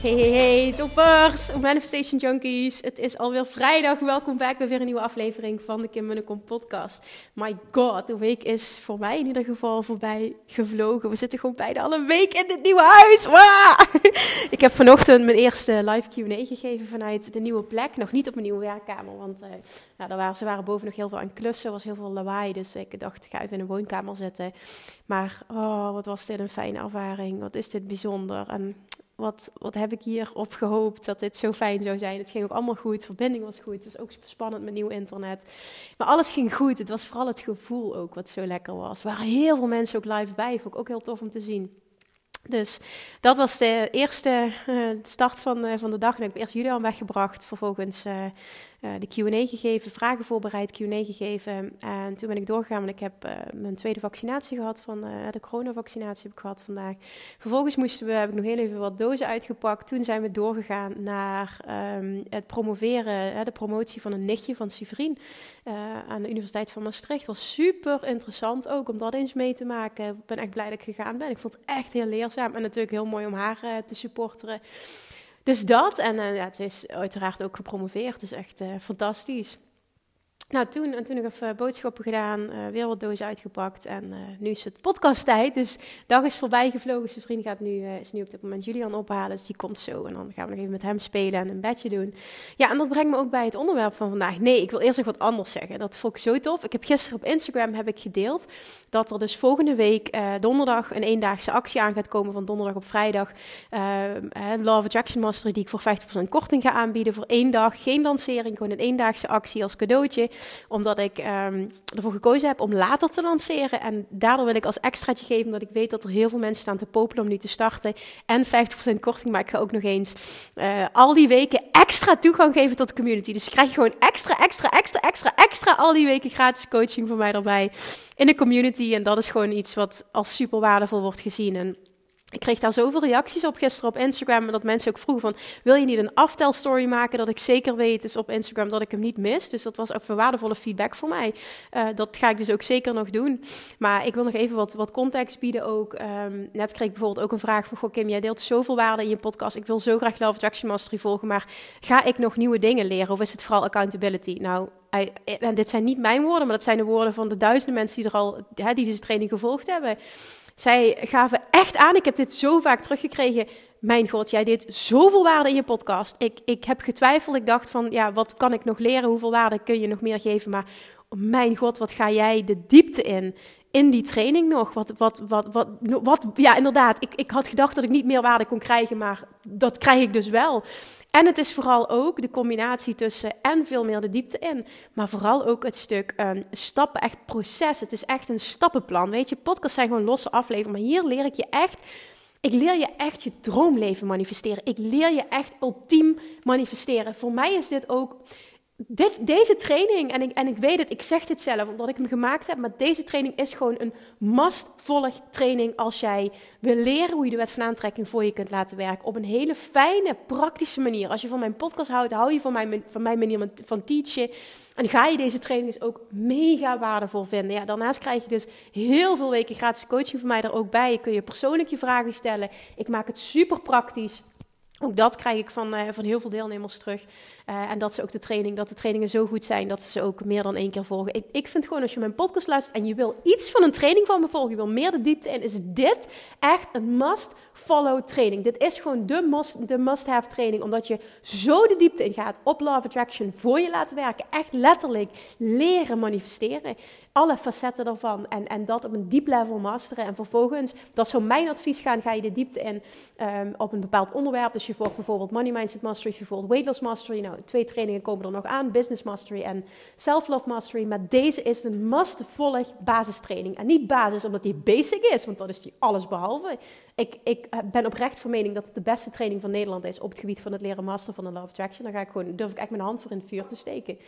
Hey, hey, hey, toppers, Manifestation Junkies. Het is alweer vrijdag. Welkom bij weer een nieuwe aflevering van de Kim Munnekom podcast. My god, de week is voor mij in ieder geval voorbij gevlogen. We zitten gewoon bijna al een week in dit nieuwe huis. Ik heb vanochtend mijn eerste live Q&A gegeven vanuit de nieuwe plek. Nog niet op mijn nieuwe werkkamer, want uh, waren, ze waren boven nog heel veel aan klussen. Er was heel veel lawaai, dus ik dacht, ik ga even in een woonkamer zitten. Maar oh, wat was dit een fijne ervaring. Wat is dit bijzonder. En wat, wat heb ik hier op gehoopt dat dit zo fijn zou zijn. Het ging ook allemaal goed, verbinding was goed, het was ook spannend met nieuw internet. Maar alles ging goed, het was vooral het gevoel ook wat zo lekker was. Er waren heel veel mensen ook live bij, vond ik ook heel tof om te zien. Dus dat was de eerste uh, start van, uh, van de dag. En ik heb eerst Julian weggebracht, vervolgens uh, uh, de Q&A gegeven, vragen voorbereid, Q&A gegeven. En toen ben ik doorgegaan, want ik heb uh, mijn tweede vaccinatie gehad, van, de coronavaccinatie heb ik gehad vandaag. Vervolgens moesten we, heb ik nog heel even wat dozen uitgepakt. Toen zijn we doorgegaan naar um, het promoveren, de promotie van een nichtje van Sivrien aan de Universiteit van Maastricht. was super interessant ook om dat eens mee te maken. Ik ben echt blij dat ik gegaan ben. Ik vond het echt heel leerzaam en natuurlijk heel mooi om haar te supporteren. Dus dat, en uh, ja, het is uiteraard ook gepromoveerd, dus echt uh, fantastisch. Nou, toen, en toen nog even boodschappen gedaan, uh, weer wat dozen uitgepakt. En uh, nu is het podcasttijd. Dus dag is voorbij gevlogen. Zijn vriend gaat nu, is nu op dit moment Julian ophalen. Dus die komt zo. En dan gaan we nog even met hem spelen en een bedje doen. Ja, en dat brengt me ook bij het onderwerp van vandaag. Nee, ik wil eerst nog wat anders zeggen. Dat vond ik zo tof. Ik heb gisteren op Instagram heb ik gedeeld dat er dus volgende week donderdag een eendaagse actie aan gaat komen. Van donderdag op vrijdag. Love Attraction Mastery die ik voor 50% korting ga aanbieden. Voor één dag. Geen lancering, gewoon een eendaagse actie als cadeautje omdat ik um, ervoor gekozen heb om later te lanceren. En daardoor wil ik als extraatje geven, omdat ik weet dat er heel veel mensen staan te popelen om nu te starten. En 50% korting, maar ik ga ook nog eens uh, al die weken extra toegang geven tot de community. Dus je krijgt gewoon extra, extra, extra, extra, extra al die weken gratis coaching van mij erbij in de community. En dat is gewoon iets wat als super waardevol wordt gezien. En ik kreeg daar zoveel reacties op gisteren op Instagram. Dat mensen ook vroegen van, wil je niet een aftelstory maken? Dat ik zeker weet dus op Instagram dat ik hem niet mis. Dus dat was ook waardevolle feedback voor mij. Uh, dat ga ik dus ook zeker nog doen. Maar ik wil nog even wat, wat context bieden ook. Um, net kreeg ik bijvoorbeeld ook een vraag van, goh Kim, jij deelt zoveel waarde in je podcast. Ik wil zo graag Love Attraction Mastery volgen. Maar ga ik nog nieuwe dingen leren? Of is het vooral accountability? Nou, en dit zijn niet mijn woorden, maar dat zijn de woorden van de duizenden mensen die er al, hè, die deze training gevolgd hebben. Zij gaven echt aan, ik heb dit zo vaak teruggekregen. Mijn god, jij deed zoveel waarde in je podcast. Ik, ik heb getwijfeld. Ik dacht van, ja, wat kan ik nog leren? Hoeveel waarde kun je nog meer geven? Maar mijn god, wat ga jij de diepte in? In die training nog. Wat, wat, wat, wat, wat, ja, inderdaad. Ik, ik had gedacht dat ik niet meer waarde kon krijgen, maar dat krijg ik dus wel. En het is vooral ook de combinatie tussen en veel meer de diepte in. Maar vooral ook het stuk um, stappen, echt proces. Het is echt een stappenplan. Weet je, podcasts zijn gewoon losse afleveringen. Maar hier leer ik je echt ik leer je echt je droomleven manifesteren. Ik leer je echt ultiem manifesteren. Voor mij is dit ook dit, deze training, en ik, en ik weet het, ik zeg dit zelf omdat ik hem gemaakt heb, maar deze training is gewoon een must-volg training als jij wil leren hoe je de wet van aantrekking voor je kunt laten werken. Op een hele fijne, praktische manier. Als je van mijn podcast houdt, hou je van mijn, van mijn manier van teachen. En ga je deze training dus ook mega waardevol vinden. Ja, daarnaast krijg je dus heel veel weken gratis coaching van mij er ook bij. Kun je persoonlijk je vragen stellen. Ik maak het super praktisch. Ook dat krijg ik van, uh, van heel veel deelnemers terug. Uh, en dat ze ook de training, dat de trainingen zo goed zijn dat ze ze ook meer dan één keer volgen. Ik, ik vind gewoon als je mijn podcast luistert en je wil iets van een training van me volgen, je wil meer de diepte in, is dit echt een must follow training. Dit is gewoon de must, must-have training, omdat je zo de diepte in gaat op Law of Attraction voor je laten werken. Echt letterlijk leren manifesteren alle facetten daarvan en, en dat op een diep level masteren. En vervolgens, dat zou mijn advies gaan, ga je de diepte in um, op een bepaald onderwerp. Dus je volgt bijvoorbeeld Money Mindset Mastery, je volgt Weight Loss Mastery. Nou, twee trainingen komen er nog aan, Business Mastery en Self-Love Mastery. Maar deze is een must-volg basistraining. En niet basis omdat die basic is, want dat is die alles behalve ik, ik ben oprecht van mening dat het de beste training van Nederland is op het gebied van het leren masteren van de Love Attraction. Dan ga ik gewoon, durf ik echt mijn hand voor in het vuur te steken.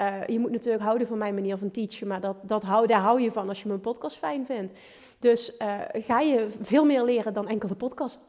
Uh, je moet natuurlijk houden van mijn manier van teachen, maar dat, dat daar hou je van als je mijn podcast fijn vindt. Dus uh, ga je veel meer leren dan enkel de podcast? 100%.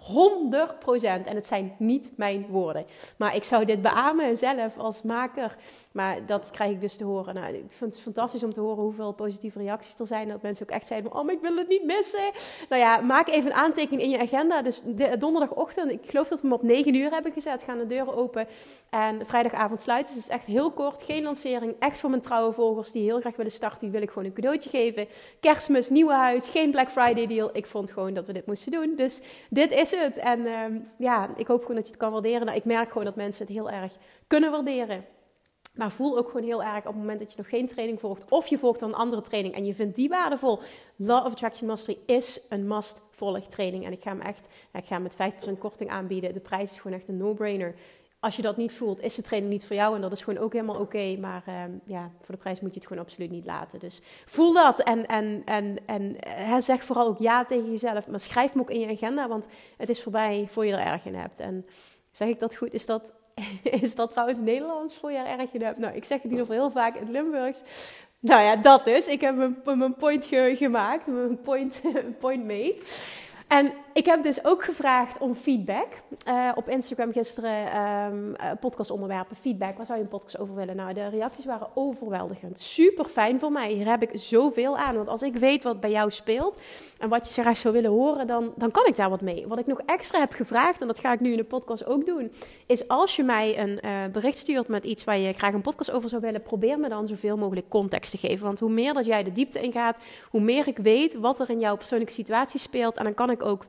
En het zijn niet mijn woorden. Maar ik zou dit beamen zelf als maker. Maar dat krijg ik dus te horen. Nou, ik vind het fantastisch om te horen hoeveel positieve reacties er zijn. Dat mensen ook echt zeiden: Oh, ik wil het niet missen. Nou ja, maak even een aantekening in je agenda. Dus de, donderdagochtend, ik geloof dat we hem op 9 uur hebben gezet, gaan de deuren open. En vrijdagavond sluiten. Dus het is echt heel kort, geen lancering. Echt voor mijn trouwe volgers die heel graag willen starten. Die wil ik gewoon een cadeautje geven. Kerstmis, nieuwe huis, geen Black Friday deal. Ik vond gewoon dat we dit moesten doen. Dus dit is het. En ehm, ja, ik hoop gewoon dat je het kan waarderen. Nou, ik merk gewoon dat mensen het heel erg kunnen waarderen. Maar voel ook gewoon heel erg op het moment dat je nog geen training volgt. Of je volgt dan een andere training en je vindt die waardevol. Law of Attraction Mastery is een must volg training. En ik ga hem echt, ik ga hem met 5% korting aanbieden. De prijs is gewoon echt een no-brainer. Als je dat niet voelt, is de training niet voor jou. En dat is gewoon ook helemaal oké. maar ehm, ja, voor de prijs moet je het gewoon absoluut niet laten. Dus voel dat. En, en, en, en he, zeg vooral ook ja tegen jezelf. Maar schrijf hem ook in je agenda. Want het is voorbij voor je er erg in hebt. En zeg ik dat goed? Is dat is dat trouwens Nederlands voor je er erg in hebt? Nou, ik zeg het ieder geval heel vaak in Limburgs. Nou ja, dat dus. Ik heb mijn, mijn point gemaakt, mijn point, point made. En ik heb dus ook gevraagd om feedback. Uh, op Instagram gisteren um, podcastonderwerpen, feedback. Waar zou je een podcast over willen? Nou, de reacties waren overweldigend. Super fijn voor mij. Hier heb ik zoveel aan. Want als ik weet wat bij jou speelt en wat je graag zou willen horen, dan, dan kan ik daar wat mee. Wat ik nog extra heb gevraagd, en dat ga ik nu in de podcast ook doen, is als je mij een uh, bericht stuurt met iets waar je graag een podcast over zou willen, probeer me dan zoveel mogelijk context te geven. Want hoe meer dat jij de diepte ingaat, hoe meer ik weet wat er in jouw persoonlijke situatie speelt. En dan kan ik ook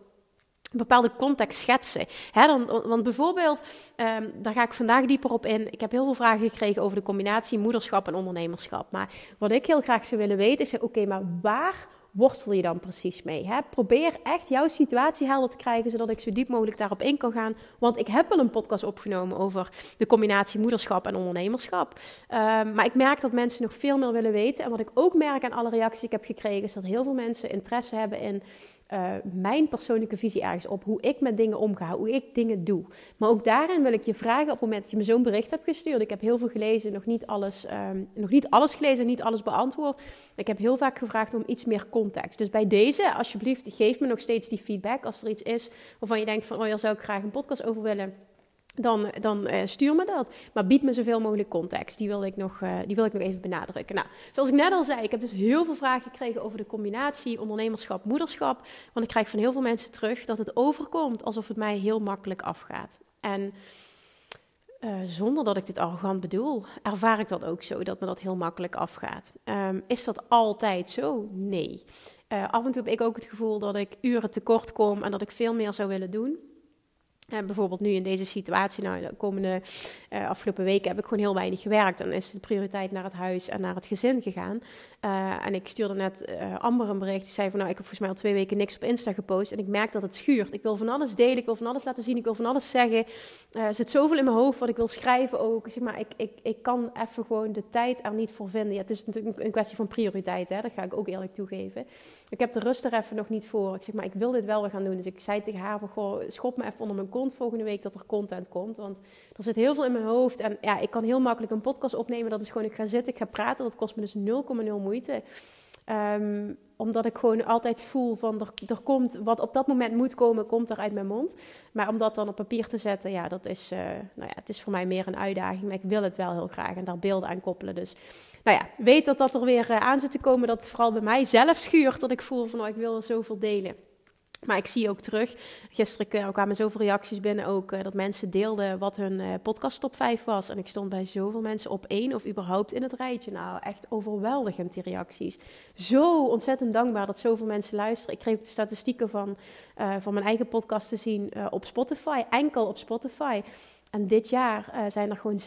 bepaalde context schetsen. dan, want bijvoorbeeld, um, daar ga ik vandaag dieper op in. Ik heb heel veel vragen gekregen over de combinatie moederschap en ondernemerschap. Maar wat ik heel graag zou willen weten is: oké, maar waar worstel je dan precies mee? Probeer echt jouw situatie helder te krijgen, zodat ik zo diep mogelijk daarop in kan gaan. Want ik heb wel een podcast opgenomen over de combinatie moederschap en ondernemerschap. Um, maar ik merk dat mensen nog veel meer willen weten. En wat ik ook merk aan alle reacties die ik heb gekregen, is dat heel veel mensen interesse hebben in uh, mijn persoonlijke visie ergens op. Hoe ik met dingen omga, hoe ik dingen doe. Maar ook daarin wil ik je vragen op het moment dat je me zo'n bericht hebt gestuurd. Ik heb heel veel gelezen, nog niet alles, um, nog niet alles gelezen, niet alles beantwoord. Ik heb heel vaak gevraagd om iets meer context. Dus bij deze, alsjeblieft, geef me nog steeds die feedback. Als er iets is waarvan je denkt van, oh, daar zou ik graag een podcast over willen dan, uh, stuur me dat. Maar bied me zoveel mogelijk context. Die wil ik nog, uh, die wil ik nog even benadrukken. Nou, zoals ik net al zei, ik heb dus heel veel vragen gekregen over de combinatie ondernemerschap, moederschap. Want ik krijg van heel veel mensen terug dat het overkomt alsof het mij heel makkelijk afgaat. En uh, zonder dat ik dit arrogant bedoel, ervaar ik dat ook zo, dat me dat heel makkelijk afgaat. Um, is dat altijd zo? Nee. af en toe heb ik ook het gevoel dat ik uren tekort kom en dat ik veel meer zou willen doen. Eh, bijvoorbeeld nu in deze situatie, nou, de komende uh, afgelopen weken heb ik gewoon heel weinig gewerkt. Dan is de prioriteit naar het huis en naar het gezin gegaan. Uh, en ik stuurde net Amber een bericht. Die zei van, nou, ik heb volgens mij al twee weken niks op Insta gepost. En ik merk dat het schuurt. Ik wil van alles delen, ik wil van alles laten zien, ik wil van alles zeggen. er zit zoveel in mijn hoofd wat ik wil schrijven ook. Zeg maar, ik, ik, ik kan even gewoon de tijd er niet voor vinden. Ja, het is natuurlijk een kwestie van prioriteit, hè? dat ga ik ook eerlijk toegeven. Ik heb de rust er even nog niet voor. Ik zeg maar, ik wil dit wel weer gaan doen. Dus ik zei tegen haar van, goh, schop me even onder mijn volgende week dat er content komt. Want er zit heel veel in mijn hoofd. En ja, ik kan heel makkelijk een podcast opnemen. Dat is gewoon, ik ga zitten, ik ga praten. Dat kost me dus 0,0 moeite. Um, omdat ik gewoon altijd voel van er, er komt wat op dat moment moet komen, komt er uit mijn mond. Maar om dat dan op papier te zetten, ja, dat is, uh, nou ja, het is voor mij meer een uitdaging. Maar ik wil het wel heel graag en daar beelden aan koppelen. Dus nou ja, weet dat dat er weer uh, aan zit te komen. Dat vooral bij mij zelf schuurt. Dat ik voel van, oh, ik wil zoveel delen. Maar ik zie ook terug. Gisteren kwamen zoveel reacties binnen ook dat mensen deelden wat hun podcast top 5 was. En ik stond bij zoveel mensen op één of überhaupt in het rijtje. Nou, echt overweldigend die reacties. Zo ontzettend dankbaar dat zoveel mensen luisteren. Ik kreeg de statistieken van, van mijn eigen podcast te zien op Spotify. Enkel op Spotify. En dit jaar uh, zijn er gewoon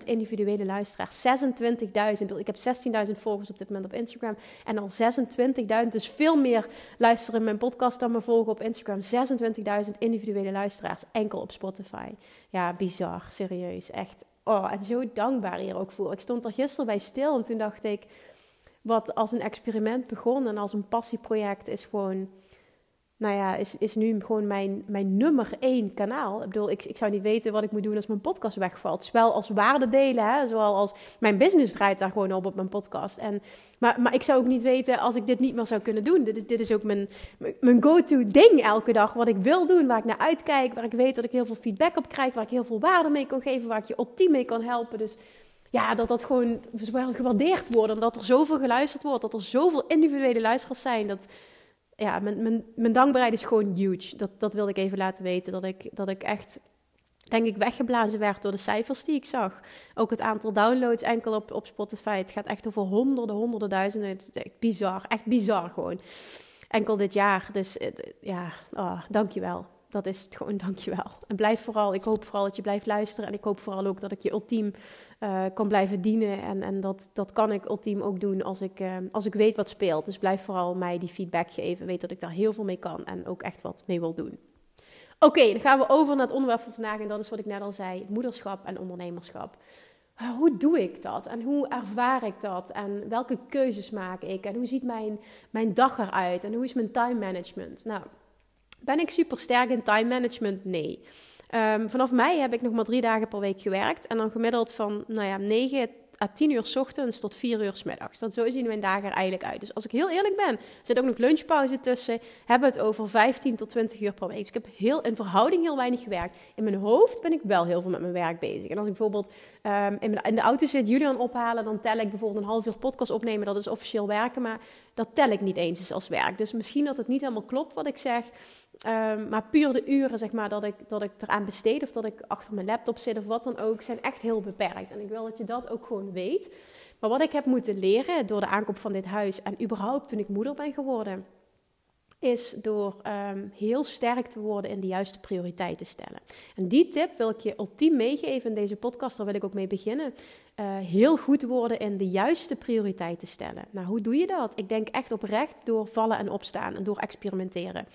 26.000 individuele luisteraars. 26.000. Ik heb 16.000 volgers op dit moment op Instagram. En al 26.000. Dus veel meer luisteren mijn podcast dan me volgen op Instagram. 26.000 individuele luisteraars. Enkel op Spotify. Ja, bizar. Serieus. Echt. Oh, en zo dankbaar hier ook voor. Ik stond er gisteren bij stil en toen dacht ik... Wat als een experiment begon en als een passieproject is gewoon nou ja, is, is nu gewoon mijn, mijn nummer één kanaal. Ik bedoel, ik, ik zou niet weten wat ik moet doen als mijn podcast wegvalt. Zowel als waarde delen, hè, zowel als mijn business draait daar gewoon op op mijn podcast. En, maar, maar ik zou ook niet weten als ik dit niet meer zou kunnen doen. Dit, dit is ook mijn, mijn go-to ding elke dag. Wat ik wil doen, waar ik naar uitkijk, waar ik weet dat ik heel veel feedback op krijg, waar ik heel veel waarde mee kan geven, waar ik je ultiem mee kan helpen. Dus ja, dat dat gewoon gewaardeerd wordt en dat er zoveel geluisterd wordt, dat er zoveel individuele luisteraars zijn. Dat, ja, mijn, dankbaarheid is gewoon huge. Dat, dat wilde ik even laten weten. Dat ik, dat ik echt, denk ik, weggeblazen werd door de cijfers die ik zag. Ook het aantal downloads enkel op, op Spotify. Het gaat echt over honderden, honderden duizenden. Het is echt bizar. Echt bizar gewoon. Enkel dit jaar. Dus ja, oh, dankjewel. Dat is het gewoon, dankjewel. En blijf vooral, ik hoop vooral dat je blijft luisteren. En ik hoop vooral ook dat ik je ultiem uh, kan blijven dienen. En, en dat, dat kan ik ultiem ook doen als ik, uh, als ik weet wat speelt. Dus blijf vooral mij die feedback geven. Weet dat ik daar heel veel mee kan en ook echt wat mee wil doen. Oké, dan gaan we over naar het onderwerp van vandaag. En dat is wat ik net al zei: moederschap en ondernemerschap. Uh, hoe doe ik dat? En hoe ervaar ik dat? En welke keuzes maak ik? En hoe ziet mijn, mijn dag eruit? En hoe is mijn time management? Nou, ben ik super sterk in time management? Nee. Um, vanaf mei heb ik nog maar drie dagen per week gewerkt. En dan gemiddeld van nou ja, 9 à 10 uur s ochtends tot 4 uur s middags. Dat zo zien mijn dagen er eigenlijk uit. Dus als ik heel eerlijk ben, zit ook nog lunchpauze tussen. Hebben het over 15 tot 20 uur per week. Dus ik heb heel, in verhouding heel weinig gewerkt. In mijn hoofd ben ik wel heel veel met mijn werk bezig. En als ik bijvoorbeeld in, in, de auto zit Julian ophalen, dan tel ik bijvoorbeeld een half uur podcast opnemen. Dat is officieel werken, maar dat tel ik niet eens als werk. Dus misschien dat het niet helemaal klopt wat ik zeg. Um, maar puur de uren zeg maar, dat, ik, dat ik eraan besteed of dat ik achter mijn laptop zit of wat dan ook, zijn echt heel beperkt. En ik wil dat je dat ook gewoon weet. Maar wat ik heb moeten leren door de aankoop van dit huis en überhaupt toen ik moeder ben geworden, is door um, heel sterk te worden in de juiste prioriteiten stellen. En die tip wil ik je ultiem meegeven in deze podcast, daar wil ik ook mee beginnen. Uh, heel goed worden in de juiste prioriteiten stellen. Nou, hoe doe je dat? Ik denk echt oprecht door vallen en opstaan en door experimenteren.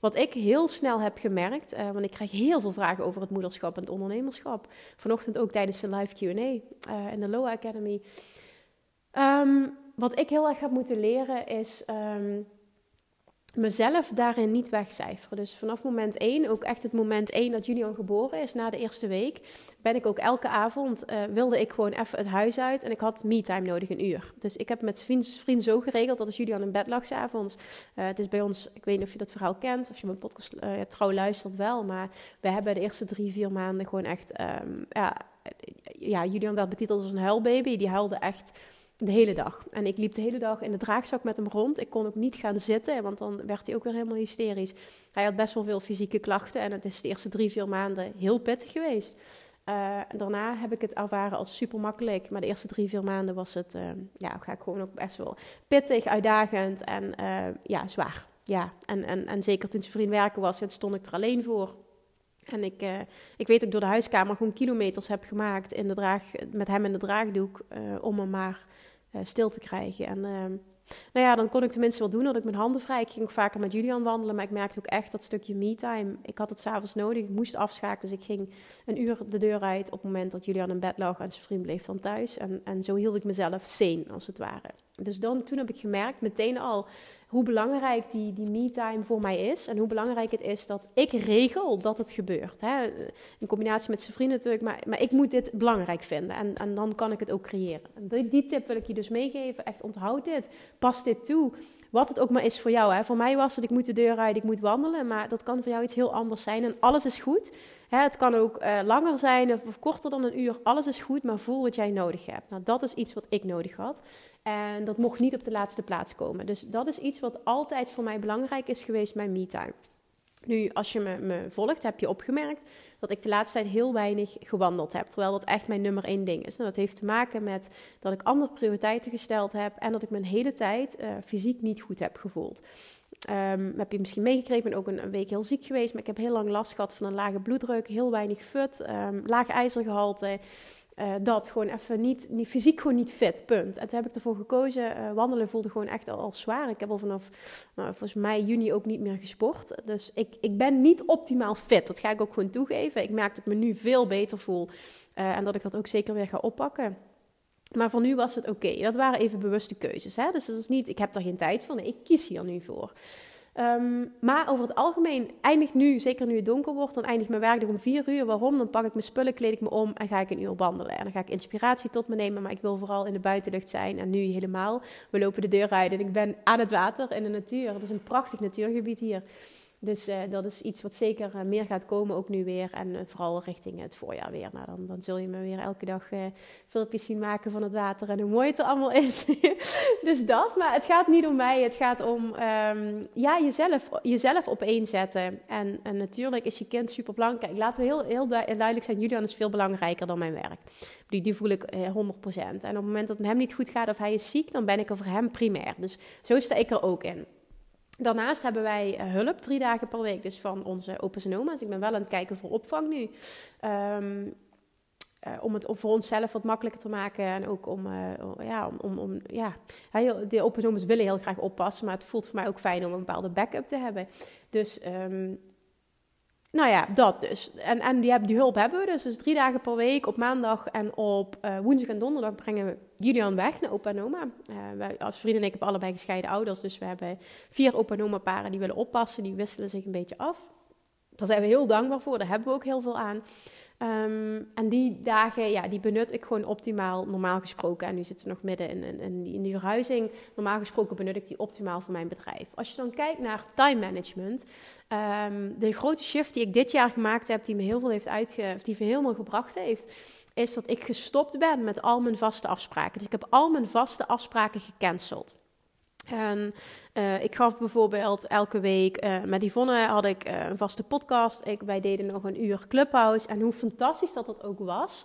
Wat ik heel snel heb gemerkt, uh, want ik krijg heel veel vragen over het moederschap en het ondernemerschap. Vanochtend ook tijdens de live QA uh, in de Loa Academy. Um, wat ik heel erg heb moeten leren is um, mezelf daarin niet wegcijferen. Dus vanaf moment één, ook echt het moment één dat Julian geboren is, na de eerste week, ben ik ook elke avond, uh, wilde ik gewoon even het huis uit en ik had me-time nodig, een uur. Dus ik heb met vriend, vriend zo geregeld dat als Julian in bed lag s'avonds, uh, het is bij ons, ik weet niet of je dat verhaal kent, of je mijn podcast uh, trouw luistert wel, maar we hebben de eerste drie, vier maanden gewoon echt, um, ja, ja, Julian werd betiteld als een huilbaby, die huilde echt de hele dag. En ik liep de hele dag in de draagzak met hem rond. Ik kon ook niet gaan zitten, want dan werd hij ook weer helemaal hysterisch. Hij had best wel veel fysieke klachten en het is de eerste drie, vier maanden heel pittig geweest. Uh, daarna heb ik het ervaren als super makkelijk. Maar de eerste drie, vier maanden was het, uh, ja, ga ik gewoon ook best wel pittig, uitdagend en uh, ja, zwaar. Ja, en, en, en zeker toen zijn vriend werken was, stond ik er alleen voor. En ik, ik weet ik door de huiskamer gewoon kilometers heb gemaakt in de draag, met hem in de draagdoek. om hem maar stil te krijgen. En uh, nou ja, dan kon ik tenminste wel doen dat ik mijn handen vrij. Ik ging ook vaker met Julian wandelen, maar ik merkte ook echt dat stukje me-time. Ik had het s'avonds nodig, ik moest afschakelen. Dus ik ging een uur de deur uit op het moment dat Julian in bed lag en zijn vriend bleef dan thuis. En, en zo hield ik mezelf sane, als het ware. Dus dan, toen heb ik gemerkt, meteen al, hoe belangrijk die, die me-time voor mij is. En hoe belangrijk het is dat ik regel dat het gebeurt. Hè? In combinatie met zijn vrienden natuurlijk. Maar, maar ik moet dit belangrijk vinden. En, en dan kan ik het ook creëren. Die, die tip wil ik je dus meegeven. Echt onthoud dit. Pas dit toe. Wat het ook maar is voor jou. Hè. Voor mij was het, ik moet de deur uit, ik moet wandelen. Maar dat kan voor jou iets heel anders zijn. En alles is goed. Hè, het kan ook uh, langer zijn of, of, korter dan een uur. Alles is goed, maar voel wat jij nodig hebt. Nou, dat is iets wat ik nodig had. En dat mocht niet op de laatste plaats komen. Dus dat is iets wat altijd voor mij belangrijk is geweest, mijn me-time. Nu, als je me, me volgt, heb je opgemerkt dat ik de laatste tijd heel weinig gewandeld heb. Terwijl dat echt mijn nummer één ding is. En dat heeft te maken met dat ik andere prioriteiten gesteld heb. En dat ik mijn hele tijd uh, fysiek niet goed heb gevoeld. Um, heb je misschien meegekregen, ik ben ook een, een, week heel ziek geweest. Maar ik heb heel lang last gehad van een lage bloeddruk, heel weinig fut, um, laag ijzergehalte. Uh, dat gewoon even niet, niet, fysiek gewoon niet fit, punt. En toen heb ik ervoor gekozen. Uh, wandelen voelde gewoon echt al, al, zwaar. Ik heb al vanaf nou, volgens mij juni ook niet meer gesport. Dus ik, ik ben niet optimaal fit. Dat ga ik ook gewoon toegeven. Ik merk dat ik me nu veel beter voel. Uh, en dat ik dat ook zeker weer ga oppakken. Maar voor nu was het oké. Dat waren even bewuste keuzes. Hè? Dus dat is niet, ik heb daar geen tijd voor. Nee, ik kies hier nu voor. Um, maar over het algemeen eindigt nu, zeker nu het donker wordt, dan eindigt mijn werkdag om vier uur. Waarom? Dan pak ik mijn spullen, kleed ik me om en ga ik een uur wandelen. En dan ga ik inspiratie tot me nemen, maar ik wil vooral in de buitenlucht zijn. En nu helemaal. We lopen de deur uit en ik ben aan het water in de natuur. Het is een prachtig natuurgebied hier. Dus uh, dat is iets wat zeker uh, meer gaat komen, ook nu weer. En uh, vooral richting het voorjaar weer. Nou, dan, dan zul je me weer elke dag filmpjes zien maken van het water en hoe mooi het er allemaal is. dus dat, maar het gaat niet om mij. Het gaat om um, ja, jezelf, jezelf opeenzetten. En, en natuurlijk is je kind super belangrijk. Laten we heel, heel duidelijk zijn, Julian is veel belangrijker dan mijn werk. Die, die voel ik 100%. En op het moment dat het hem niet goed gaat of hij is ziek, dan ben ik er voor hem primair. Dus zo sta ik er ook in. Daarnaast hebben wij eh, hulp drie dagen per week, dus van onze opa's en. Ik ben wel aan het kijken voor opvang nu. Um, uh, om het voor onszelf wat makkelijker te maken. En ook om, uh, ja, om, om, om ja, de open willen heel graag oppassen. Maar het voelt voor mij ook fijn om een bepaalde backup te hebben. Dus um, nou ja, dat dus. En, en die, die hulp hebben we dus. Dus drie dagen per week op maandag en op uh, woensdag en donderdag brengen we Julian weg naar opa en oma. Uh, wij, als vrienden en ik hebben allebei gescheiden ouders. Dus we hebben vier opa en oma paren die willen oppassen. Die wisselen zich een beetje af. Daar zijn we heel dankbaar voor. Daar hebben we ook heel veel aan. Um, en die dagen, ja, die benut ik gewoon optimaal, normaal gesproken. En nu zitten we nog midden in, in, die, in die verhuizing. Normaal gesproken benut ik die optimaal voor mijn bedrijf. Als je dan kijkt naar time management, um, de grote shift die ik dit jaar gemaakt heb, die me heel veel heeft uitge, die me helemaal gebracht heeft, is dat ik gestopt ben met al mijn vaste afspraken. Dus ik heb al mijn vaste afspraken gecanceld. En uh, ik gaf bijvoorbeeld elke week uh, met Yvonne had ik uh, een vaste podcast. Ik, wij deden nog een uur Clubhouse. En hoe fantastisch dat dat ook was.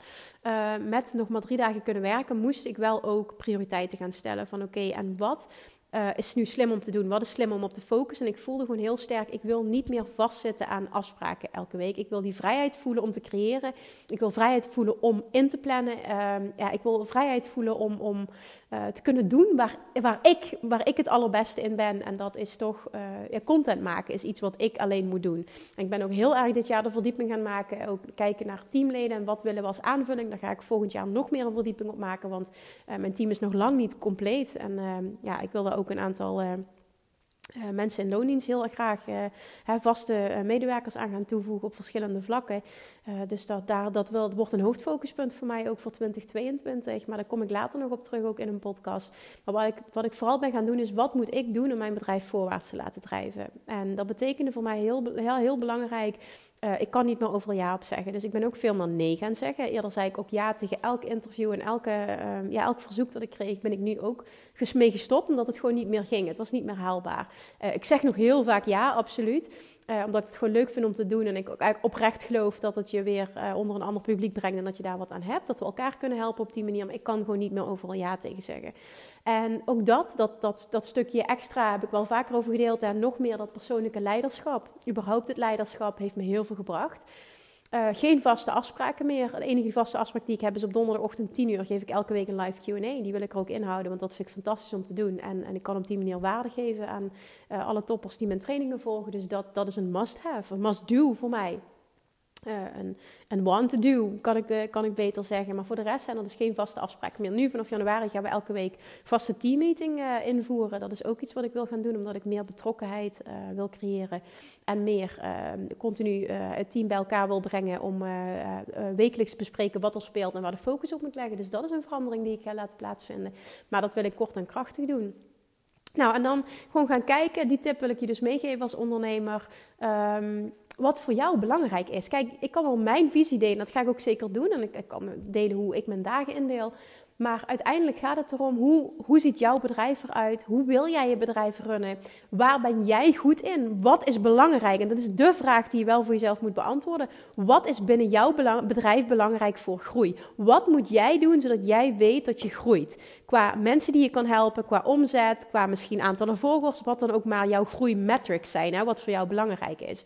met nog maar drie dagen kunnen werken, moest ik wel ook prioriteiten gaan stellen. Van oké, en wat uh, is nu slim om te doen? Wat is slim om op te focussen? En ik voelde gewoon heel sterk, ik wil niet meer vastzitten aan afspraken elke week. Ik wil die vrijheid voelen om te creëren. Ik wil vrijheid voelen om in te plannen. Uh, ja, ik wil vrijheid voelen om, om uh, te kunnen doen waar, waar, ik, waar ik het allerbeste in ben. En dat is toch, ja, content maken is iets wat ik alleen moet doen. En ik ben ook heel erg dit jaar de verdieping gaan maken. Ook kijken naar teamleden en wat willen we als aanvulling. Daar ga ik volgend jaar nog meer een verdieping op maken. Want mijn team is nog lang niet compleet. En ja, ik wil daar ook een aantal uh, uh, mensen in loondienst heel erg graag uh, vaste medewerkers aan gaan toevoegen op verschillende vlakken. dus dat, daar, dat, dat wordt een hoofdfocuspunt voor mij ook voor 2022. Maar daar kom ik later nog op terug, ook in een podcast. Maar wat ik, wat ik vooral ben gaan doen is, wat moet ik doen om mijn bedrijf voorwaarts te laten drijven? En dat betekende voor mij heel, heel, heel belangrijk uh, ik kan niet meer overal ja op zeggen. Dus ik ben ook veel meer nee gaan zeggen. Eerder zei ik ook ja tegen elk interview en elke, uh, ja, elk verzoek dat ik kreeg, ben ik nu ook mee gestopt. Omdat het gewoon niet meer ging. Het was niet meer haalbaar. Uh, ik zeg nog heel vaak ja, absoluut. Uh, omdat ik het gewoon leuk vind om te doen. En ik ook eigenlijk oprecht geloof dat het je weer uh, onder een ander publiek brengt. En dat je daar wat aan hebt. Dat we elkaar kunnen helpen op die manier. Maar ik kan gewoon niet meer overal ja tegen zeggen. En ook dat, dat, dat, dat stukje extra heb ik wel vaker over gedeeld. En nog meer dat persoonlijke leiderschap. Überhaupt het leiderschap heeft me heel veel gebracht. Uh, geen vaste afspraken meer. De enige vaste afspraak die ik heb is op donderdagochtend 10 uur geef ik elke week een live Q&A. Die wil ik er ook inhouden, want dat vind ik fantastisch om te doen. En, en ik kan op die manier waarde geven aan uh, alle toppers die mijn trainingen volgen. Dus dat, dat is een must-have, een must-do voor mij. Uh, een, want to do, kan ik, uh, kan ik beter zeggen. Maar voor de rest zijn er dus geen vaste afspraken meer. Nu vanaf januari gaan we elke week vaste teammeeting uh, invoeren. Dat is ook iets wat ik wil gaan doen, omdat ik meer betrokkenheid wil creëren. En meer continu het team bij elkaar wil brengen om wekelijks te bespreken wat er speelt en waar de focus op moet leggen. Dus dat is een verandering die ik ga laten plaatsvinden. Maar dat wil ik kort en krachtig doen. Nou, en dan gewoon gaan kijken. Die tip wil ik je dus meegeven als ondernemer. Ehm, wat voor jou belangrijk is. Kijk, ik kan wel mijn visie delen. Dat ga ik ook zeker doen. En ik, kan delen hoe ik mijn dagen indeel. Maar uiteindelijk gaat het erom, hoe, hoe ziet jouw bedrijf eruit? Hoe wil jij je bedrijf runnen? Waar ben jij goed in? Wat is belangrijk? En dat is de vraag die je wel voor jezelf moet beantwoorden. Wat is binnen jouw bedrijf belangrijk voor groei? Wat moet jij doen zodat jij weet dat je groeit? Qua mensen die je kan helpen, qua omzet, qua misschien aantallen volgers, wat dan ook maar jouw groeimetrics zijn, hè, wat voor jou belangrijk is.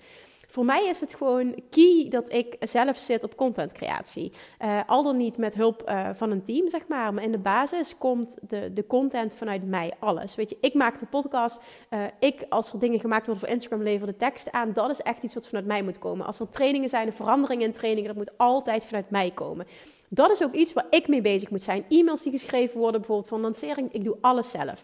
Voor mij is het gewoon key dat ik zelf zit op contentcreatie. Uh, al dan niet met hulp uh, van een team, zeg maar. Maar in de basis komt de, de content vanuit mij, alles. Weet je, ik maak de podcast. Uh, ik, als er dingen gemaakt worden voor Instagram, lever de tekst aan. Dat is echt iets wat vanuit mij moet komen. Als er trainingen zijn, veranderingen in trainingen, dat moet altijd vanuit mij komen. Dat is ook iets waar ik mee bezig moet zijn. E-mails die geschreven worden, bijvoorbeeld van lancering. Ik doe alles zelf.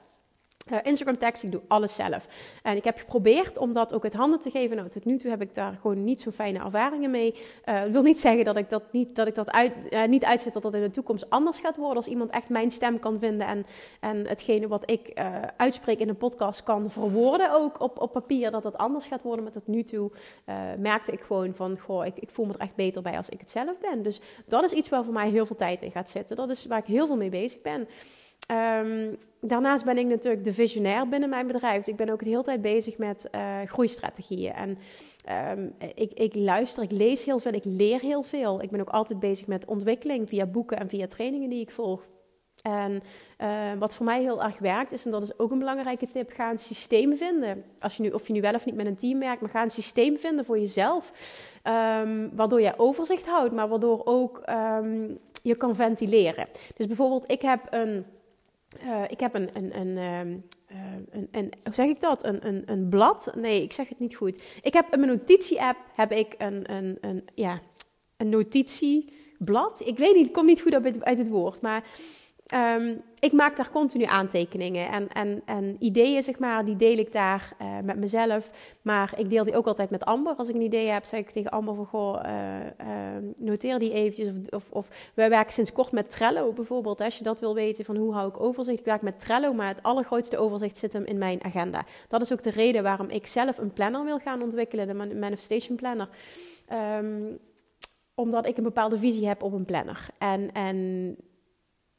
Uh, Instagram tekst, ik doe alles zelf. En ik heb geprobeerd om dat ook uit handen te geven. Nou, tot nu toe heb ik daar gewoon niet zo fijne ervaringen mee. Uh, wil niet zeggen dat ik dat niet, dat ik dat uit, uh, niet uitzet dat dat in de toekomst anders gaat worden. Als iemand echt mijn stem kan vinden en, en hetgene wat ik uitspreek in een podcast kan verwoorden ook op, op papier, dat dat anders gaat worden. Maar tot nu toe merkte ik gewoon van, goh, ik, ik voel me er echt beter bij als ik het zelf ben. Dus dat is iets waar voor mij heel veel tijd in gaat zitten. Dat is waar ik heel veel mee bezig ben. Um, daarnaast ben ik natuurlijk de visionair binnen mijn bedrijf. Dus ik ben ook de hele tijd bezig met uh, groeistrategieën. En um, ik, ik, luister, ik lees heel veel, ik leer heel veel. Ik ben ook altijd bezig met ontwikkeling via boeken en via trainingen die ik volg. En uh, wat voor mij heel erg werkt is, en dat is ook een belangrijke tip, ga een systeem vinden. Als je nu, of je nu wel of niet met een team werkt, maar ga een systeem vinden voor jezelf. Um, waardoor je overzicht houdt, maar waardoor ook je kan ventileren. Dus bijvoorbeeld, ik heb een uh, ik heb een, een, een, uh, een, een, hoe zeg ik dat? Een, een, een blad? Nee, ik zeg het niet goed. Ik heb in mijn notitie-app heb ik een, een, een, ja, een notitieblad. Ik weet niet, het komt niet goed uit het woord, maar Um, ik maak daar continu aantekeningen en, en, en ideeën, zeg maar, die deel ik daar uh, met mezelf. Maar ik deel die ook altijd met Amber. Als ik een idee heb, zeg ik tegen Amber van, goh, uh, uh, noteer die eventjes. Of, of, of, wij werken sinds kort met Trello bijvoorbeeld. Als je dat wil weten, van hoe hou ik overzicht. Ik werk met Trello, maar het allergrootste overzicht zit hem in mijn agenda. Dat is ook de reden waarom ik zelf een planner wil gaan ontwikkelen, de Manifestation Planner. Um, omdat ik een bepaalde visie heb op een planner. En, en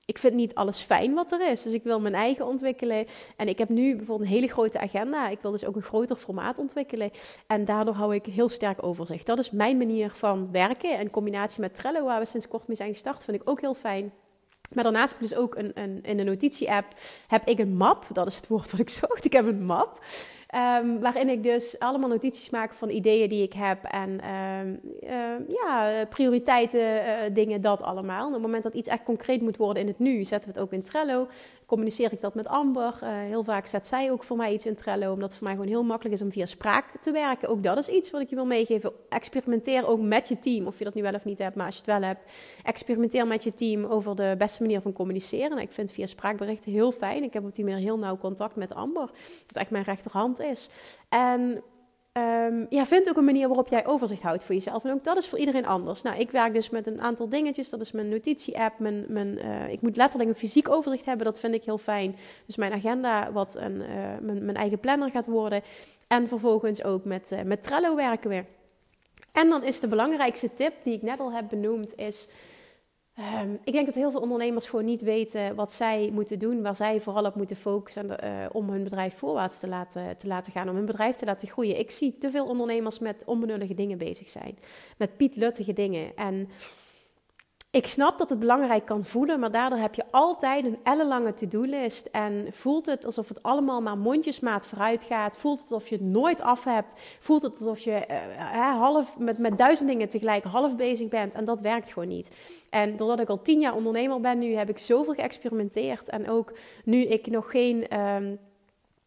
ik vind niet alles fijn wat er is. Dus ik wil mijn eigen ontwikkelen. En ik heb nu bijvoorbeeld een hele grote agenda. Ik wil dus ook een groter formaat ontwikkelen. En daardoor hou ik heel sterk overzicht. Dat is mijn manier van werken. In combinatie met Trello, waar we sinds kort mee zijn gestart, vind ik ook heel fijn. Maar daarnaast heb ik dus ook een, een, in de notitie-app heb ik een map. Dat is het woord wat ik zocht. Ik heb een map. Um, waarin ik dus allemaal notities maak van ideeën die ik heb en um, uh, ja, prioriteiten, uh, dingen, dat allemaal. Op het moment dat iets echt concreet moet worden in het nu, zetten we het ook in Trello communiceer ik dat met Amber. Uh, heel vaak zet zij ook voor mij iets in Trello, omdat het voor mij gewoon heel makkelijk is om via spraak te werken. Ook dat is iets wat ik je wil meegeven. Experimenteer ook met je team, of je dat nu wel of niet hebt, maar als je het wel hebt, experimenteer met je team over de beste manier van communiceren. Nou, ik vind via spraakberichten heel fijn. Ik heb op die manier heel nauw contact met Amber, dat echt mijn rechterhand is. En Um, ja, vind ook een manier waarop jij overzicht houdt voor jezelf. En ook dat is voor iedereen anders. Nou, ik werk dus met een aantal dingetjes. Dat is mijn notitie-app. Mijn, mijn, uh, ik moet letterlijk een fysiek overzicht hebben. Dat vind ik heel fijn. Dus mijn agenda, wat een, mijn, mijn, eigen planner gaat worden. En vervolgens ook met, uh, met Trello werken we. En dan is de belangrijkste tip die ik net al heb benoemd, is Um, ik denk dat heel veel ondernemers gewoon niet weten wat zij moeten doen, waar zij vooral op moeten focussen uh, om hun bedrijf voorwaarts te laten, te laten gaan, om hun bedrijf te laten groeien. Ik zie te veel ondernemers met onbenullige dingen bezig zijn, met pietluttige dingen. En ik snap dat het belangrijk kan voelen, maar daardoor heb je altijd een ellenlange to-do-list. En voelt het alsof het allemaal maar mondjesmaat vooruit gaat. Voelt het alsof je het nooit af hebt. Voelt het alsof je uh, half met, met duizend dingen tegelijk half bezig bent. En dat werkt gewoon niet. En doordat ik al tien jaar ondernemer ben nu, heb ik zoveel geëxperimenteerd. En ook nu ik nog geen... Um,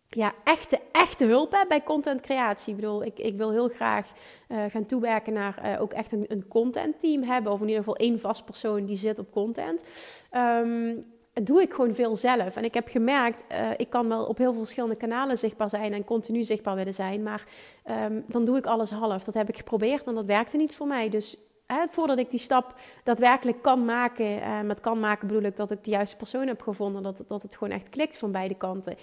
ja, echte, echte hulp heb bij contentcreatie. Ik bedoel, ik, ik wil heel graag uh, gaan toewerken naar uh, ook echt een, een content team hebben. Of in ieder geval één vast persoon die zit op content. Um, doe ik gewoon veel zelf. En ik heb gemerkt, uh, ik kan wel op heel veel verschillende kanalen zichtbaar zijn en continu zichtbaar willen zijn. Maar um, dan doe ik alles half. Dat heb ik geprobeerd en dat werkte niet voor mij. Dus hè, voordat ik die stap daadwerkelijk kan maken, met kan maken bedoel ik dat ik de juiste persoon heb gevonden. Dat, dat het gewoon echt klikt van beide kanten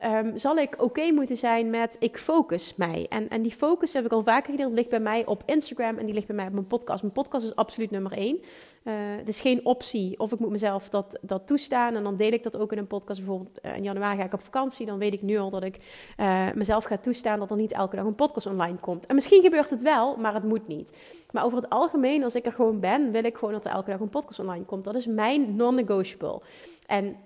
Ehm, zal ik oké moeten zijn met ik focus mij. En, en die focus heb ik al vaker gedeeld, ligt bij mij op Instagram en die ligt bij mij op mijn podcast. Mijn podcast is absoluut nummer één. Uh, het is geen optie of ik moet mezelf dat, dat toestaan en dan deel ik dat ook in een podcast. Bijvoorbeeld uh, in januari ga ik op vakantie, dan weet ik nu al dat ik uh, mezelf ga toestaan dat er niet elke dag een podcast online komt. En misschien gebeurt het wel, maar het moet niet. Maar over het algemeen, als ik er gewoon ben, wil ik gewoon dat er elke dag een podcast online komt. Dat is mijn non-negotiable. En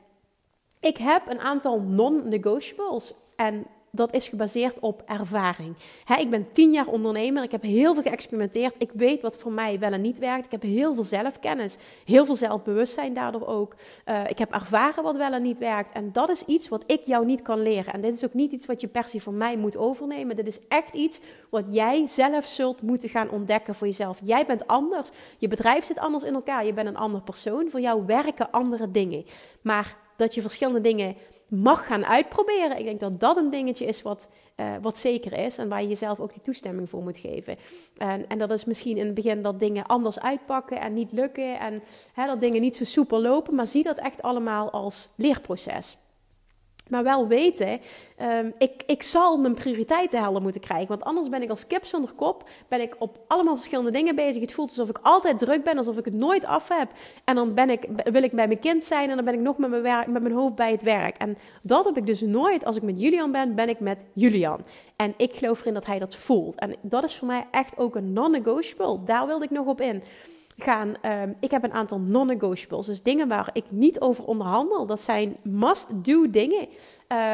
ik heb een aantal non-negotiables en dat is gebaseerd op ervaring. ik ben tien jaar ondernemer, ik heb heel veel geëxperimenteerd. Ik weet wat voor mij wel en niet werkt. Ik heb heel veel zelfkennis, heel veel zelfbewustzijn daardoor ook. Uh, ik heb ervaren wat wel en niet werkt. En dat is iets wat ik jou niet kan leren. En dit is ook niet iets wat je per se van mij moet overnemen. Dit is echt iets wat jij zelf zult moeten gaan ontdekken voor jezelf. Jij bent anders, je bedrijf zit anders in elkaar, je bent een ander persoon. Voor jou werken andere dingen. Maar dat je verschillende dingen mag gaan uitproberen. Ik denk dat dat een dingetje is wat, uh, wat zeker is en waar je jezelf ook die toestemming voor moet geven. En, en dat is misschien in het begin dat dingen anders uitpakken en niet lukken en hè, dat dingen niet zo soepel lopen, maar zie dat echt allemaal als leerproces. Maar wel weten, um, ik, ik zal mijn prioriteiten helder moeten krijgen. Want anders ben ik als kip zonder kop, ben ik op allemaal verschillende dingen bezig. Het voelt alsof ik altijd druk ben, alsof ik het nooit af heb. En dan ben ik, wil ik bij mijn kind zijn en dan ben ik nog met mijn, werk, met mijn hoofd bij het werk. En dat heb ik dus nooit. Als ik met Julian ben, ben ik met Julian. En ik geloof erin dat hij dat voelt. En dat is voor mij echt ook een non-negotiable. Daar wilde ik nog op in gaan. Um, ik heb een aantal non-negotiables. Dus dingen waar ik niet over onderhandel. Dat zijn must-do dingen.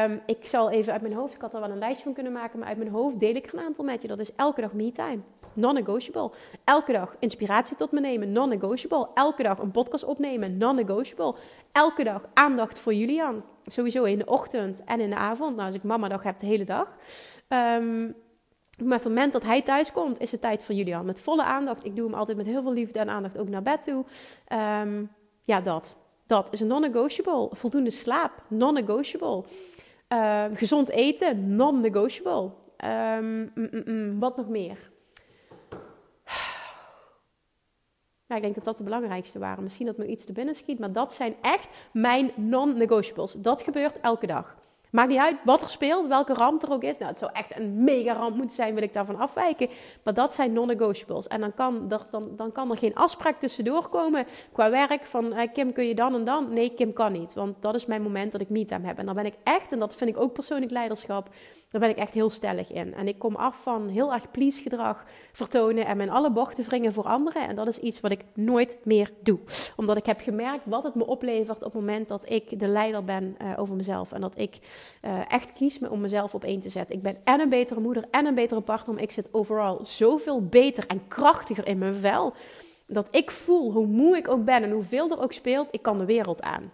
Um, ik zal even uit mijn hoofd, ik had er wel een lijstje van kunnen maken, maar uit mijn hoofd deel ik er een aantal met je. Dat is elke dag me-time, non-negotiable. Elke dag inspiratie tot me nemen, non-negotiable. Elke dag een podcast opnemen, non-negotiable. Elke dag aandacht voor Julian. Sowieso in de ochtend en in de avond. Nou, als ik mama dag heb, de hele dag. Um, maar het moment dat hij thuis komt, is het tijd voor Julian. Met volle aandacht. Ik doe hem altijd met heel veel liefde en aandacht ook naar bed toe. Um, ja, dat. Dat is een non-negotiable. Voldoende slaap, non-negotiable. Uh, gezond eten, non-negotiable. Um, mm, mm, mm, wat nog meer? Ja, ik denk dat dat de belangrijkste waren. Misschien dat me iets te binnen schiet, maar dat zijn echt mijn non-negotiables. Dat gebeurt elke dag. Maakt niet uit wat er speelt, welke ramp er ook is. Nou, het zou echt een mega ramp moeten zijn, wil ik daarvan afwijken. Maar dat zijn non-negotiables. En dan kan, er, dan, dan kan er geen afspraak tussendoor komen qua werk van eh, Kim, kun je dan en dan? Nee, Kim kan niet. Want dat is mijn moment dat ik me-time heb. En dan ben ik echt, en dat vind ik ook persoonlijk leiderschap, daar ben ik echt heel stellig in. En ik kom af van heel erg please gedrag vertonen en mijn alle bochten wringen voor anderen. En dat is iets wat ik nooit meer doe. Omdat ik heb gemerkt wat het me oplevert op het moment dat ik de leider ben uh, over mezelf. En dat ik uh, echt kies om mezelf op één te zetten. Ik ben en een betere moeder en een betere partner. Ik zit overal zoveel beter en krachtiger in mijn vel. Dat ik voel, hoe moe ik ook ben en hoeveel er ook speelt, ik kan de wereld aan.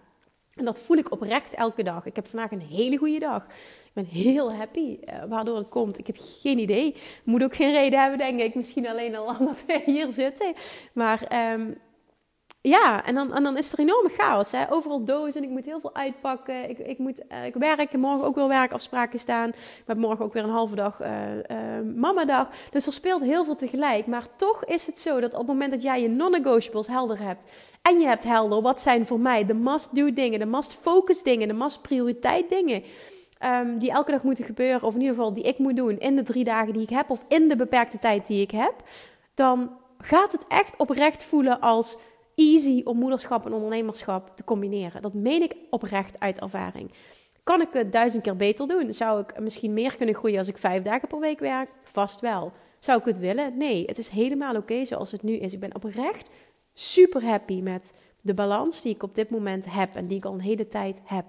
En dat voel ik oprecht elke dag. Ik heb vandaag een hele goede dag. Ik ben heel happy uh, waardoor het komt. Ik heb geen idee. Moet ook geen reden hebben, denk ik. Misschien alleen al omdat we hier zitten. Maar um, ja, en dan, en dan is er enorme chaos. Hè? Overal dozen. Ik moet heel veel uitpakken. Ik, ik moet uh, ik. Morgen ook weer werkafspraken staan. Hebben morgen ook weer een halve dag uh, uh, mamadag. Dus er speelt heel veel tegelijk. Maar toch is het zo dat op het moment dat jij je non-negotiables helder hebt. En je hebt helder wat zijn voor mij de must-do dingen. De must-focus dingen. De must-prioriteit dingen um, die elke dag moeten gebeuren, of in ieder geval die ik moet doen in de drie dagen die ik heb, of in de beperkte tijd die ik heb, dan gaat het echt oprecht voelen als easy om moederschap en ondernemerschap te combineren. Dat meen ik oprecht uit ervaring. Kan ik het duizend keer beter doen? Zou ik misschien meer kunnen groeien als ik vijf dagen per week werk? Vast wel. Zou ik het willen? Nee, het is helemaal oké zoals het nu is. Ik ben oprecht super happy met de balans die ik op dit moment heb en die ik al een hele tijd heb.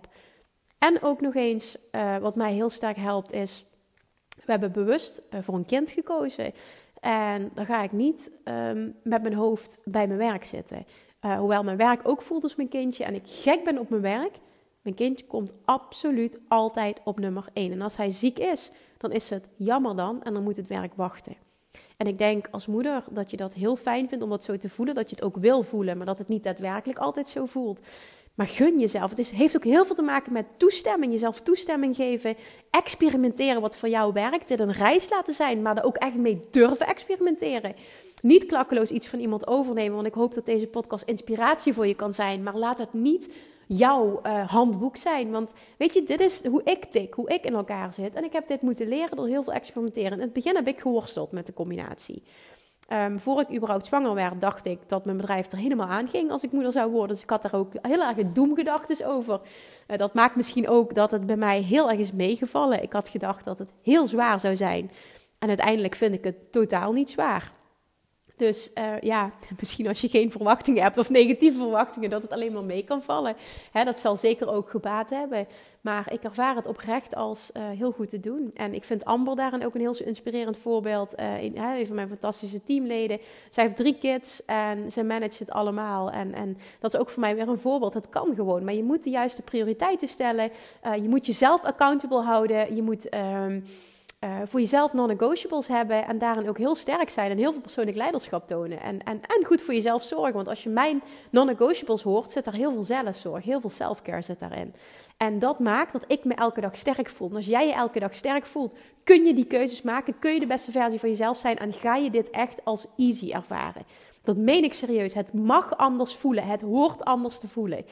En ook nog eens, uh, wat mij heel sterk helpt, is: we hebben bewust uh, voor een kind gekozen. En dan ga ik niet um, met mijn hoofd bij mijn werk zitten. Uh, hoewel mijn werk ook voelt als mijn kindje en ik gek ben op mijn werk. Mijn kindje komt absoluut altijd op nummer 1. En als hij ziek is, dan is het jammer dan en dan moet het werk wachten. En ik denk als moeder dat je dat heel fijn vindt om dat zo te voelen, dat je het ook wil voelen, maar dat het niet daadwerkelijk altijd zo voelt. Maar gun jezelf. Het is, heeft ook heel veel te maken met toestemming. Jezelf toestemming geven. Experimenteren wat voor jou werkt. Dit een reis laten zijn, maar er ook echt mee durven experimenteren. Niet klakkeloos iets van iemand overnemen, want ik hoop dat deze podcast inspiratie voor je kan zijn. Maar laat het niet jouw uh, handboek zijn. Want weet je, dit is hoe ik tik, hoe ik in elkaar zit. En ik heb dit moeten leren door heel veel experimenteren. In het begin heb ik geworsteld met de combinatie. Um, voor ik überhaupt zwanger werd, dacht ik dat mijn bedrijf er helemaal aan ging als ik moeder zou worden. Dus ik had daar ook heel erg doemgedachten over. Uh, dat maakt misschien ook dat het bij mij heel erg is meegevallen. Ik had gedacht dat het heel zwaar zou zijn. En uiteindelijk vind ik het totaal niet zwaar. Dus uh, ja, misschien als je geen verwachtingen hebt of negatieve verwachtingen, dat het alleen maar mee kan vallen. Hè, dat zal zeker ook gebaat hebben. Maar ik ervaar het oprecht als uh, heel goed te doen. En ik vind Amber daarin ook een heel inspirerend voorbeeld. Uh, een, van mijn fantastische teamleden. Zij heeft drie kids en ze managt het allemaal. En, en dat is ook voor mij weer een voorbeeld. Het kan gewoon, maar je moet de juiste prioriteiten stellen. je moet jezelf accountable houden. Je moet... Ehm, uh, voor jezelf non-negotiables hebben en daarin ook heel sterk zijn en heel veel persoonlijk leiderschap tonen. En, en, en goed voor jezelf zorgen. Want als je mijn non-negotiables hoort, zit er heel veel zelfzorg, heel veel self-care zit daarin. En dat maakt dat ik me elke dag sterk voel. En als jij je elke dag sterk voelt, kun je die keuzes maken, kun je de beste versie van jezelf zijn en ga je dit echt als easy ervaren. Dat meen ik serieus. Het mag anders voelen. Het hoort anders te voelen.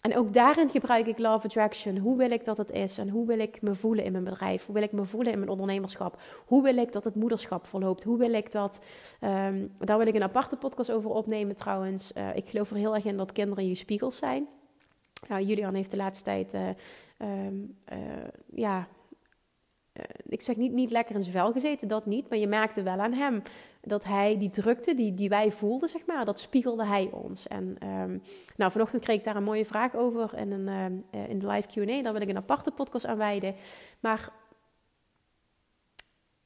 En ook daarin gebruik ik Love Attraction. Hoe wil ik dat het is? En hoe wil ik me voelen in mijn bedrijf? Hoe wil ik me voelen in mijn ondernemerschap? Hoe wil ik dat het moederschap verloopt? Hoe wil ik dat... Um, daar wil ik een aparte podcast over opnemen trouwens. Uh, ik geloof er heel erg in dat kinderen je spiegels zijn. Nou, Julian heeft de laatste tijd... Uh, um, uh, ja, ik zeg niet, niet lekker in zijn vel gezeten, dat niet. Maar je merkte wel aan hem dat hij die drukte die, die wij voelden, zeg maar, dat spiegelde hij ons. En um, nou, vanochtend kreeg ik daar een mooie vraag over in, een, uh, in de live Q&A. Daar wil ik een aparte podcast aan wijden. Maar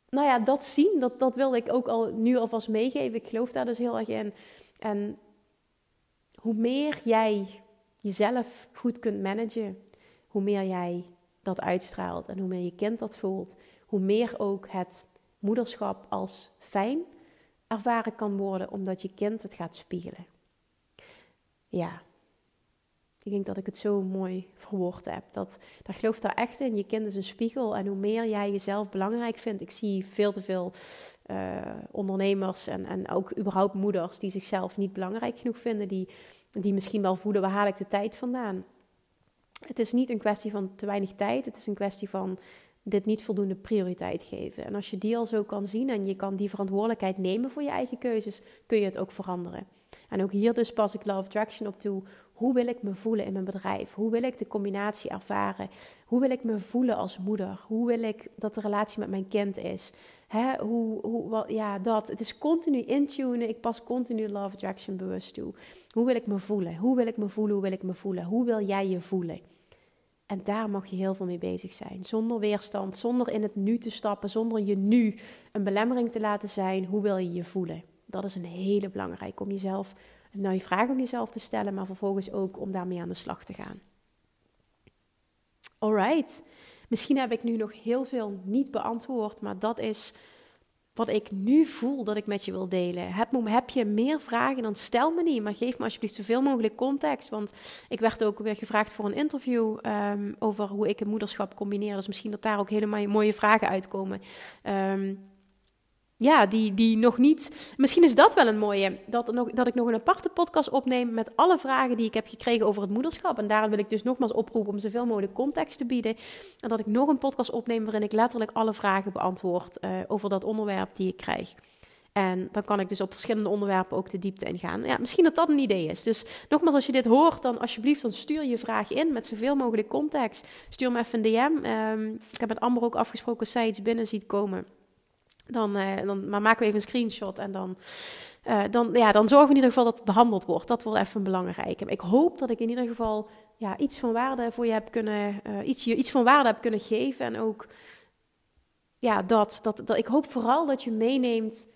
nou ja, dat zien, dat, dat wilde ik ook al nu alvast meegeven. Ik geloof daar dus heel erg in. En hoe meer jij jezelf goed kunt managen, hoe meer jij dat uitstraalt en hoe meer je kind dat voelt, hoe meer ook het moederschap als fijn ervaren kan worden omdat je kind het gaat spiegelen. Ja, ik denk dat ik het zo mooi verwoord heb. Dat, daar gelooft daar echt in. Je kind is een spiegel. En hoe meer jij jezelf belangrijk vindt. Ik zie veel te veel uh, ondernemers en, en ook überhaupt moeders die zichzelf niet belangrijk genoeg vinden. Die, die misschien wel voelen, waar haal ik de tijd vandaan? Het is niet een kwestie van te weinig tijd. Het is een kwestie van dit niet voldoende prioriteit geven. En als je die al zo kan zien en je kan die verantwoordelijkheid nemen voor je eigen keuzes, kun je het ook veranderen. En ook hier dus pas ik Love Attraction op toe. Hoe wil ik me voelen in mijn bedrijf? Hoe wil ik de combinatie ervaren? Hoe wil ik me voelen als moeder? Hoe wil ik dat de relatie met mijn kind is? Hè, hoe, hoe, wat, ja, dat. Het is continu intunen. Ik pas continu Love Attraction bewust toe. Hoe wil ik me voelen? Hoe wil ik me voelen? Hoe wil ik me voelen? Hoe wil jij je voelen? En daar mag je heel veel mee bezig zijn. Zonder weerstand, zonder in het nu te stappen, zonder je nu een belemmering te laten zijn. Hoe wil je je voelen? Dat is een hele belangrijke om jezelf, nou je vraag om jezelf te stellen, maar vervolgens ook om daarmee aan de slag te gaan. Alright, misschien heb ik nu nog heel veel niet beantwoord, maar dat is wat ik nu voel dat ik met je wil delen. Heb, heb je meer vragen, dan stel me die. Maar geef me alsjeblieft zoveel mogelijk context. Want ik werd ook weer gevraagd voor een interview um, over hoe ik een moederschap combineer. Dus misschien dat daar ook hele mooie vragen uitkomen. Um, ja, die, die nog niet. Misschien is dat wel een mooie. Dat, nog, dat ik nog een aparte podcast opneem met alle vragen die ik heb gekregen over het moederschap. En daarom wil ik dus nogmaals oproepen om zoveel mogelijk context te bieden. En dat ik nog een podcast opneem waarin ik letterlijk alle vragen beantwoord uh, over dat onderwerp die ik krijg. En dan kan ik dus op verschillende onderwerpen ook de diepte ingaan. Ja, misschien dat dat een idee is. Dus nogmaals, als je dit hoort, dan alsjeblieft dan stuur je vraag in met zoveel mogelijk context. Stuur me even een DM. Ehm, ik heb met Amber ook afgesproken als zij iets binnen ziet komen dan, uh, dan maar maken we even een screenshot en dan, uh, dan, ja, dan zorgen we in ieder geval dat het behandeld wordt. Dat wordt even belangrijk. Ik hoop dat ik in ieder geval ja, iets van waarde voor je heb kunnen, uh, iets, iets van waarde heb kunnen geven. En ook, ja, dat, dat, dat, ik hoop vooral dat je meeneemt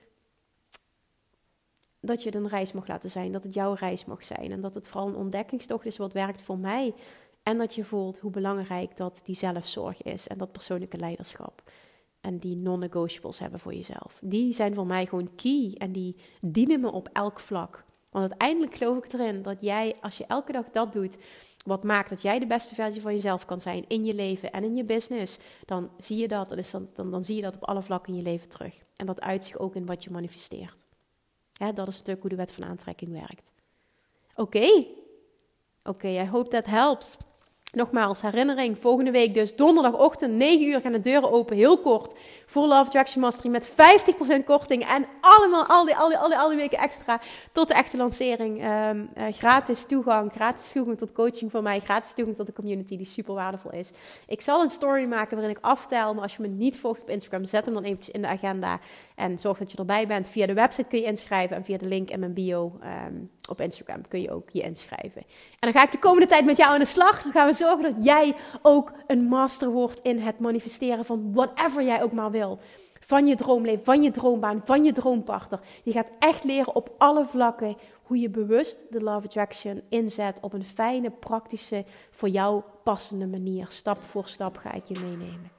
dat je het een reis mag laten zijn. Dat het jouw reis mag zijn. En dat het vooral een ontdekkingstocht is wat werkt voor mij. En dat je voelt hoe belangrijk dat die zelfzorg is en dat persoonlijke leiderschap en die non-negotiables hebben voor jezelf. Die zijn voor mij gewoon key en die dienen me op elk vlak. Want uiteindelijk geloof ik erin dat jij, als je elke dag dat doet, wat maakt dat jij de beste versie van jezelf kan zijn in je leven en in je business, dan zie je dat, dus dan, dan, dan zie je dat op alle vlakken in je leven terug. En dat uit zich ook in wat je manifesteert. Ja, dat is natuurlijk hoe de wet van aantrekking werkt. Oké, Oké, I hope that helps. Nogmaals, herinnering, volgende week dus donderdagochtend 9 uur gaan de deuren open, heel kort voor Love Attraction Mastery met 50% korting en allemaal, al die, al die, al die, al die weken extra tot de echte lancering. Ehm, eh, gratis toegang, gratis toegang tot coaching van mij, gratis toegang tot de community die super waardevol is. Ik zal een story maken waarin ik aftel, maar als je me niet volgt op Instagram, zet hem dan eventjes in de agenda en zorg dat je erbij bent. Via de website kun je inschrijven en via de link in mijn bio ehm, op Instagram kun je ook je inschrijven. En dan ga ik de komende tijd met jou aan de slag. Dan gaan we zorgen dat jij ook een master wordt in het manifesteren van whatever jij ook maar wil. Van je droomleven, van je droombaan, van je droompartner. Je gaat echt leren op alle vlakken hoe je bewust de Love Attraction inzet op een fijne, praktische, voor jou passende manier. Stap voor stap ga ik je meenemen.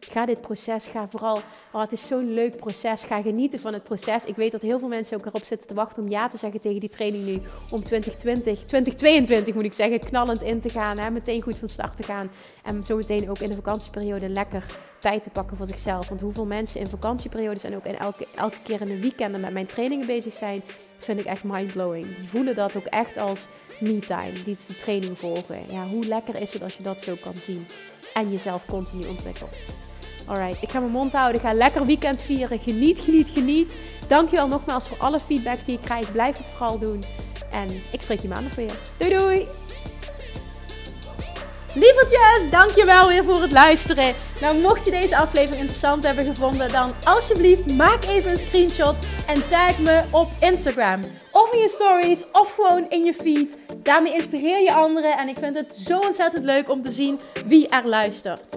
Ga dit proces, ga vooral, oh, het is zo'n leuk proces, ga genieten van het proces. Ik weet dat heel veel mensen ook erop zitten te wachten om ja te zeggen tegen die training nu. Om 2020, 2022 moet ik zeggen, knallend in te gaan. Hè, meteen goed van start te gaan. En zo meteen ook in de vakantieperiode lekker tijd te pakken voor zichzelf. Want hoeveel mensen in vakantieperiodes en ook in elke, elke keer in de weekenden met mijn trainingen bezig zijn, vind ik echt mindblowing. Die voelen dat ook echt als me-time, die de training volgen. Ja, hoe lekker is het als je dat zo kan zien en jezelf continu ontwikkelt. Alright, ik ga mijn mond houden. Ik ga lekker weekend vieren. Geniet, geniet, geniet. Dankjewel nogmaals voor alle feedback die ik krijg. Blijf het vooral doen. En ik spreek je maandag weer. Doei doei! Lievertjes, dankjewel weer voor het luisteren. Nou, mocht je deze aflevering interessant hebben gevonden, dan alsjeblieft maak even een screenshot en tag me op Instagram. Of in je stories, of gewoon in je feed. Daarmee inspireer je anderen en ik vind het zo ontzettend leuk om te zien wie er luistert.